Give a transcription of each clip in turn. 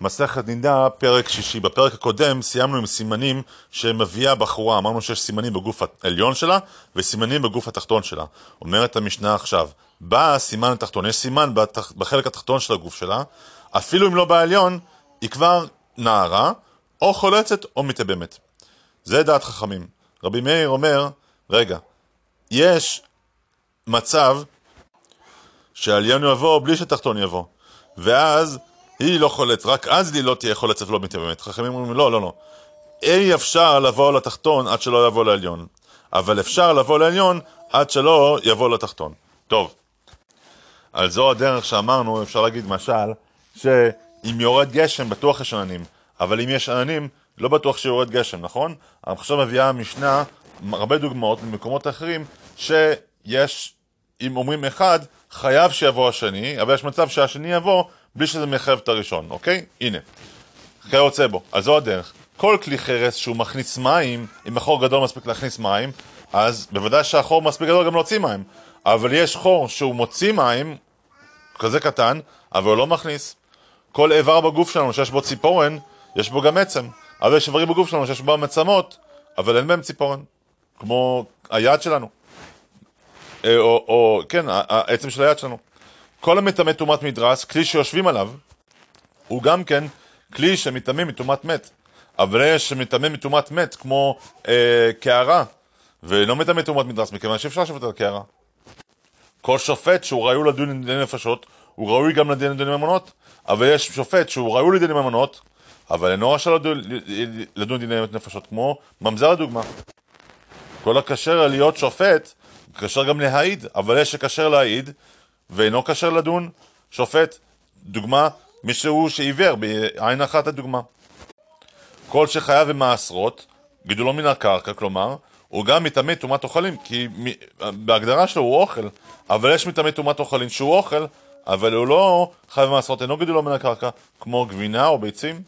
מסכת נידה, פרק שישי. בפרק הקודם סיימנו עם סימנים שמביאה בחורה. אמרנו שיש סימנים בגוף העליון שלה וסימנים בגוף התחתון שלה. אומרת המשנה עכשיו, בא הסימן התחתון, יש סימן בתח... בחלק התחתון של הגוף שלה, אפילו אם לא בעליון, היא כבר נערה, או חולצת או מתאבמת. זה דעת חכמים. רבי מאיר אומר, רגע, יש מצב שהעליון יבוא בלי שתחתון יבוא, ואז היא לא חולצת, רק אז היא לא תהיה חולצת ולא מתייבמת. חכמים אומרים, לא, לא, לא. אי אפשר לבוא לתחתון עד שלא יבוא לעליון, אבל אפשר לבוא לעליון עד שלא יבוא לתחתון. טוב, על זו הדרך שאמרנו, אפשר להגיד משל, שאם יורד גשם בטוח יש עננים, אבל אם יש עננים, לא בטוח שיורד גשם, נכון? עכשיו מביאה המשנה הרבה דוגמאות ממקומות אחרים שיש, אם אומרים אחד, חייב שיבוא השני, אבל יש מצב שהשני יבוא בלי שזה מחייב את הראשון, אוקיי? הנה. כיוצא בו. אז זו הדרך. כל כלי חרס שהוא מכניס מים, אם החור גדול מספיק להכניס מים, אז בוודאי שהחור מספיק גדול גם להוציא מים. אבל יש חור שהוא מוציא מים, כזה קטן, אבל הוא לא מכניס. כל איבר בגוף שלנו שיש בו ציפורן, יש בו גם עצם. אבל יש איברים בגוף שלנו שיש בו עצמות, אבל אין בהם ציפורן. כמו היד שלנו. אה, או, או כן, העצם של היד שלנו. כל המטמא טומאת מדרס, כלי שיושבים עליו, הוא גם כן כלי שמטמא מטומאת מת. אבל יש שמטמא מטומאת מת, כמו אה, קערה, ולא מטמא טומאת מדרס, מכיוון שאפשר לשבת על קערה. כל שופט שהוא ראוי לדון דיני נפשות, הוא ראוי גם לדין דיני ממונות, אבל יש שופט שהוא ראוי לדיני ממונות, אבל אינו רשאי לדון, לדון דיני נפשות, כמו ממזר לדוגמה. כל הכשר להיות שופט, כשר גם להעיד, אבל יש שכשר להעיד, ואינו כשר לדון, שופט. דוגמה, מישהו שעיוור, בעין אחת הדוגמה. כל שחייב במעשרות, גידולו מן הקרקע, כלומר, הוא גם מטמא טומאת אוכלים, כי בהגדרה שלו הוא אוכל, אבל יש מטמא טומאת אוכלים שהוא אוכל, אבל הוא לא חייב במעשרות, אינו גידולו מן הקרקע, כמו גבינה או ביצים.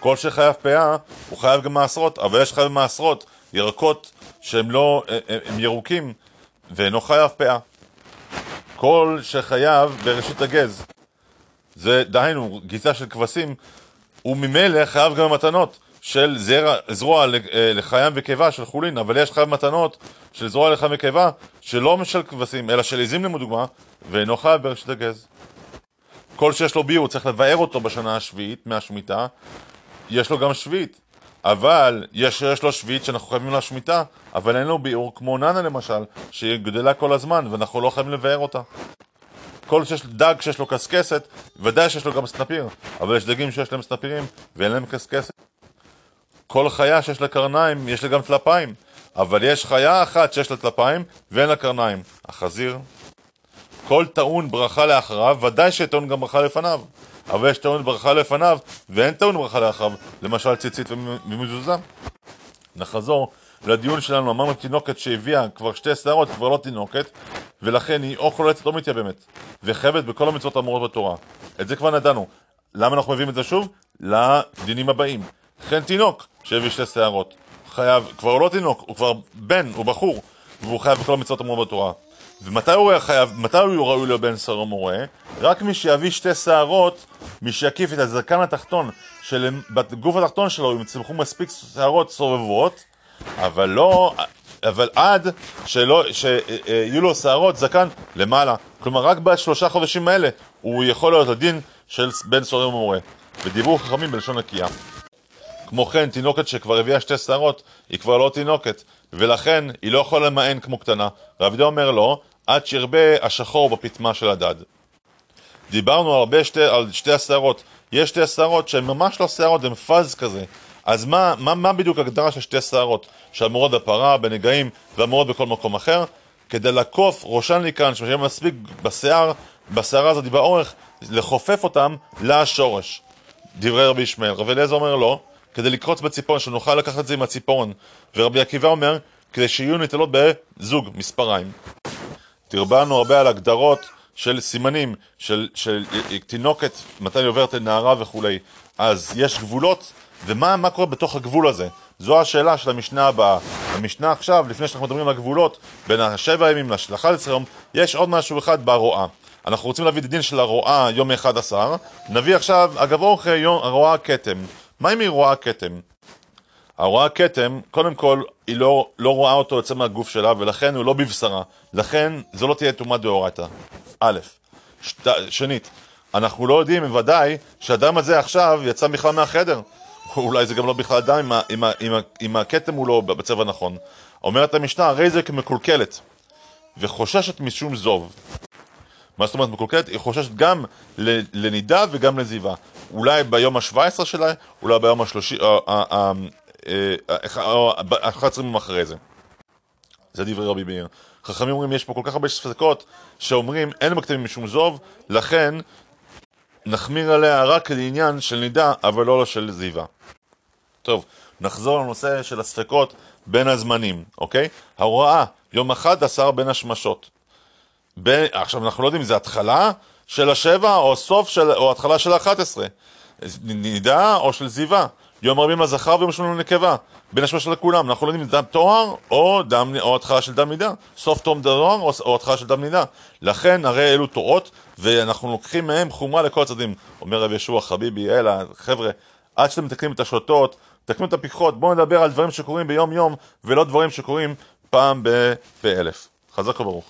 כל שחייב פאה, הוא חייב גם מעשרות, אבל יש חייב במעשרות, ירקות שהם לא, הם ירוקים, ואינו חייב פאה. כל שחייב בראשית הגז, זה דהיינו, גיסה של כבשים, הוא ממילא חייב גם במתנות של זרע, זרוע אה, לחיים וקיבה של חולין, אבל יש חייב מתנות של זרוע לחיים וקיבה שלא של כבשים, אלא של עזים לדוגמה, ואינו חייב בראשית הגז. כל שיש לו ביור צריך לבאר אותו בשנה השביעית מהשמיטה, יש לו גם שביעית, אבל יש, יש לו שביעית שאנחנו חייבים לה שמיטה, אבל אין לו ביאור כמו ננה למשל, שהיא גדלה כל הזמן ואנחנו לא חייבים לבאר אותה. כל שיש דג שיש לו קשקשת, ודאי שיש לו גם סנפיר, אבל יש דגים שיש להם סנפירים ואין להם קשקשת. כל חיה שיש לה קרניים, יש לה גם טלפיים, אבל יש חיה אחת שיש לה טלפיים ואין לה קרניים, החזיר. כל טעון ברכה לאחריו, ודאי שטעון גם ברכה לפניו. אבל יש טעון ברכה לפניו, ואין טעון ברכה לאחריו, למשל ציצית ומזוזה. נחזור לדיון שלנו, אמרנו תינוקת שהביאה כבר שתי שערות, כבר לא תינוקת, ולכן היא או חולצת או מתייבמת, וחייבת בכל המצוות האמורות בתורה. את זה כבר נדענו. למה אנחנו מביאים את זה שוב? לדינים הבאים. וכן תינוק שהביא שתי שערות. חייב, כבר לא תינוק, הוא כבר בן, הוא בחור, והוא חייב בכל המצוות האמורות בתורה. ומתי הוא חייב, מתי הוא ראוי להיות בן שר המורה? רק מי שיביא שתי שערות, מי שיקיף את הזקן התחתון, שבגוף התחתון שלו אם צמחו מספיק שערות סובבות, אבל לא, אבל עד שלא, שיהיו לו שערות זקן למעלה. כלומר, רק בשלושה חודשים האלה הוא יכול להיות הדין של בן סורר ומורה. ודיברו חכמים בלשון נקייה. כמו כן, תינוקת שכבר הביאה שתי שערות, היא כבר לא תינוקת, ולכן היא לא יכולה למען כמו קטנה. רב יהודה אומר לו, עד שירבה השחור בפטמה של הדד. דיברנו הרבה שתי, על שתי השערות. יש שתי שערות שהן ממש לא שערות, הן פאז כזה. אז מה, מה, מה בדיוק הגדרה של שתי שערות שאמורות בפרה, בנגעים ואמורות בכל מקום אחר? כדי לעקוף ראשן לכאן, שיהיה מספיק בשיער, בשערה הזאת באורך, לחופף אותם לשורש. דברי רבי ישמעאל. רבי אליעזר אומר לא, כדי לקרוץ בציפורן, שנוכל לקחת את זה עם הציפורן. ורבי עקיבא אומר, כדי שיהיו נטלות בזוג, מספריים. תרבנו הרבה על הגדרות של סימנים, של, של תינוקת, מתי היא עוברת לנערה וכולי. אז יש גבולות, ומה קורה בתוך הגבול הזה? זו השאלה של המשנה הבאה. המשנה עכשיו, לפני שאנחנו מדברים על הגבולות, בין השבע ימים ל-11 יום, יש עוד משהו אחד ברואה. אנחנו רוצים להביא את הדין של הרועה יום אחד עשר, נביא עכשיו הגבור אחרי יום הרועה כתם. מה אם היא רואה כתם? הרואה כתם, קודם כל, היא לא, לא רואה אותו יוצא מהגוף שלה, ולכן הוא לא בבשרה. לכן זו לא תהיה טומאה דאורייתא. א', שת, שנית, אנחנו לא יודעים בוודאי שהדם הזה עכשיו יצא בכלל מהחדר. אולי זה גם לא בכלל דם אם, אם, אם, אם הכתם הוא לא בצבע נכון. אומרת המשנה, הרי זה כמקולקלת, וחוששת משום זוב. מה זאת אומרת מקולקלת? היא חוששת גם לנידה וגם לזיווה. אולי ביום ה-17 שלה, אולי ביום ה-30, אה, 11 ימים אחרי זה. זה דברי רבי מאיר. חכמים אומרים, יש פה כל כך הרבה ספקות, שאומרים, אין מקטמים משום זוב, לכן נחמיר עליה רק לעניין של נידה, אבל לא של זיווה. טוב, נחזור לנושא של הספקות בין הזמנים, אוקיי? ההוראה, יום 11 בין השמשות. ב... עכשיו, אנחנו לא יודעים אם זה התחלה של השבע או סוף של... או התחלה של האחת עשרה. נידה או של זיווה. יום רבים לזכר ויום ראשון לנקבה. בין השמשות לכולם. אנחנו לא יודעים אם זה דם טוהר או, דם... או התחלה של דם נידה. סוף תום טוהר או... או התחלה של דם נידה. לכן, הרי אלו טועות, ואנחנו לוקחים מהם חומרה לכל הצדדים. אומר רב ישוע חביבי, אלא, חבר'ה, עד שאתם מתקנים את השוטות, תקנו את הפיקחות, בואו נדבר על דברים שקורים ביום יום, ולא דברים שקורים פעם באלף. חזק וברוך.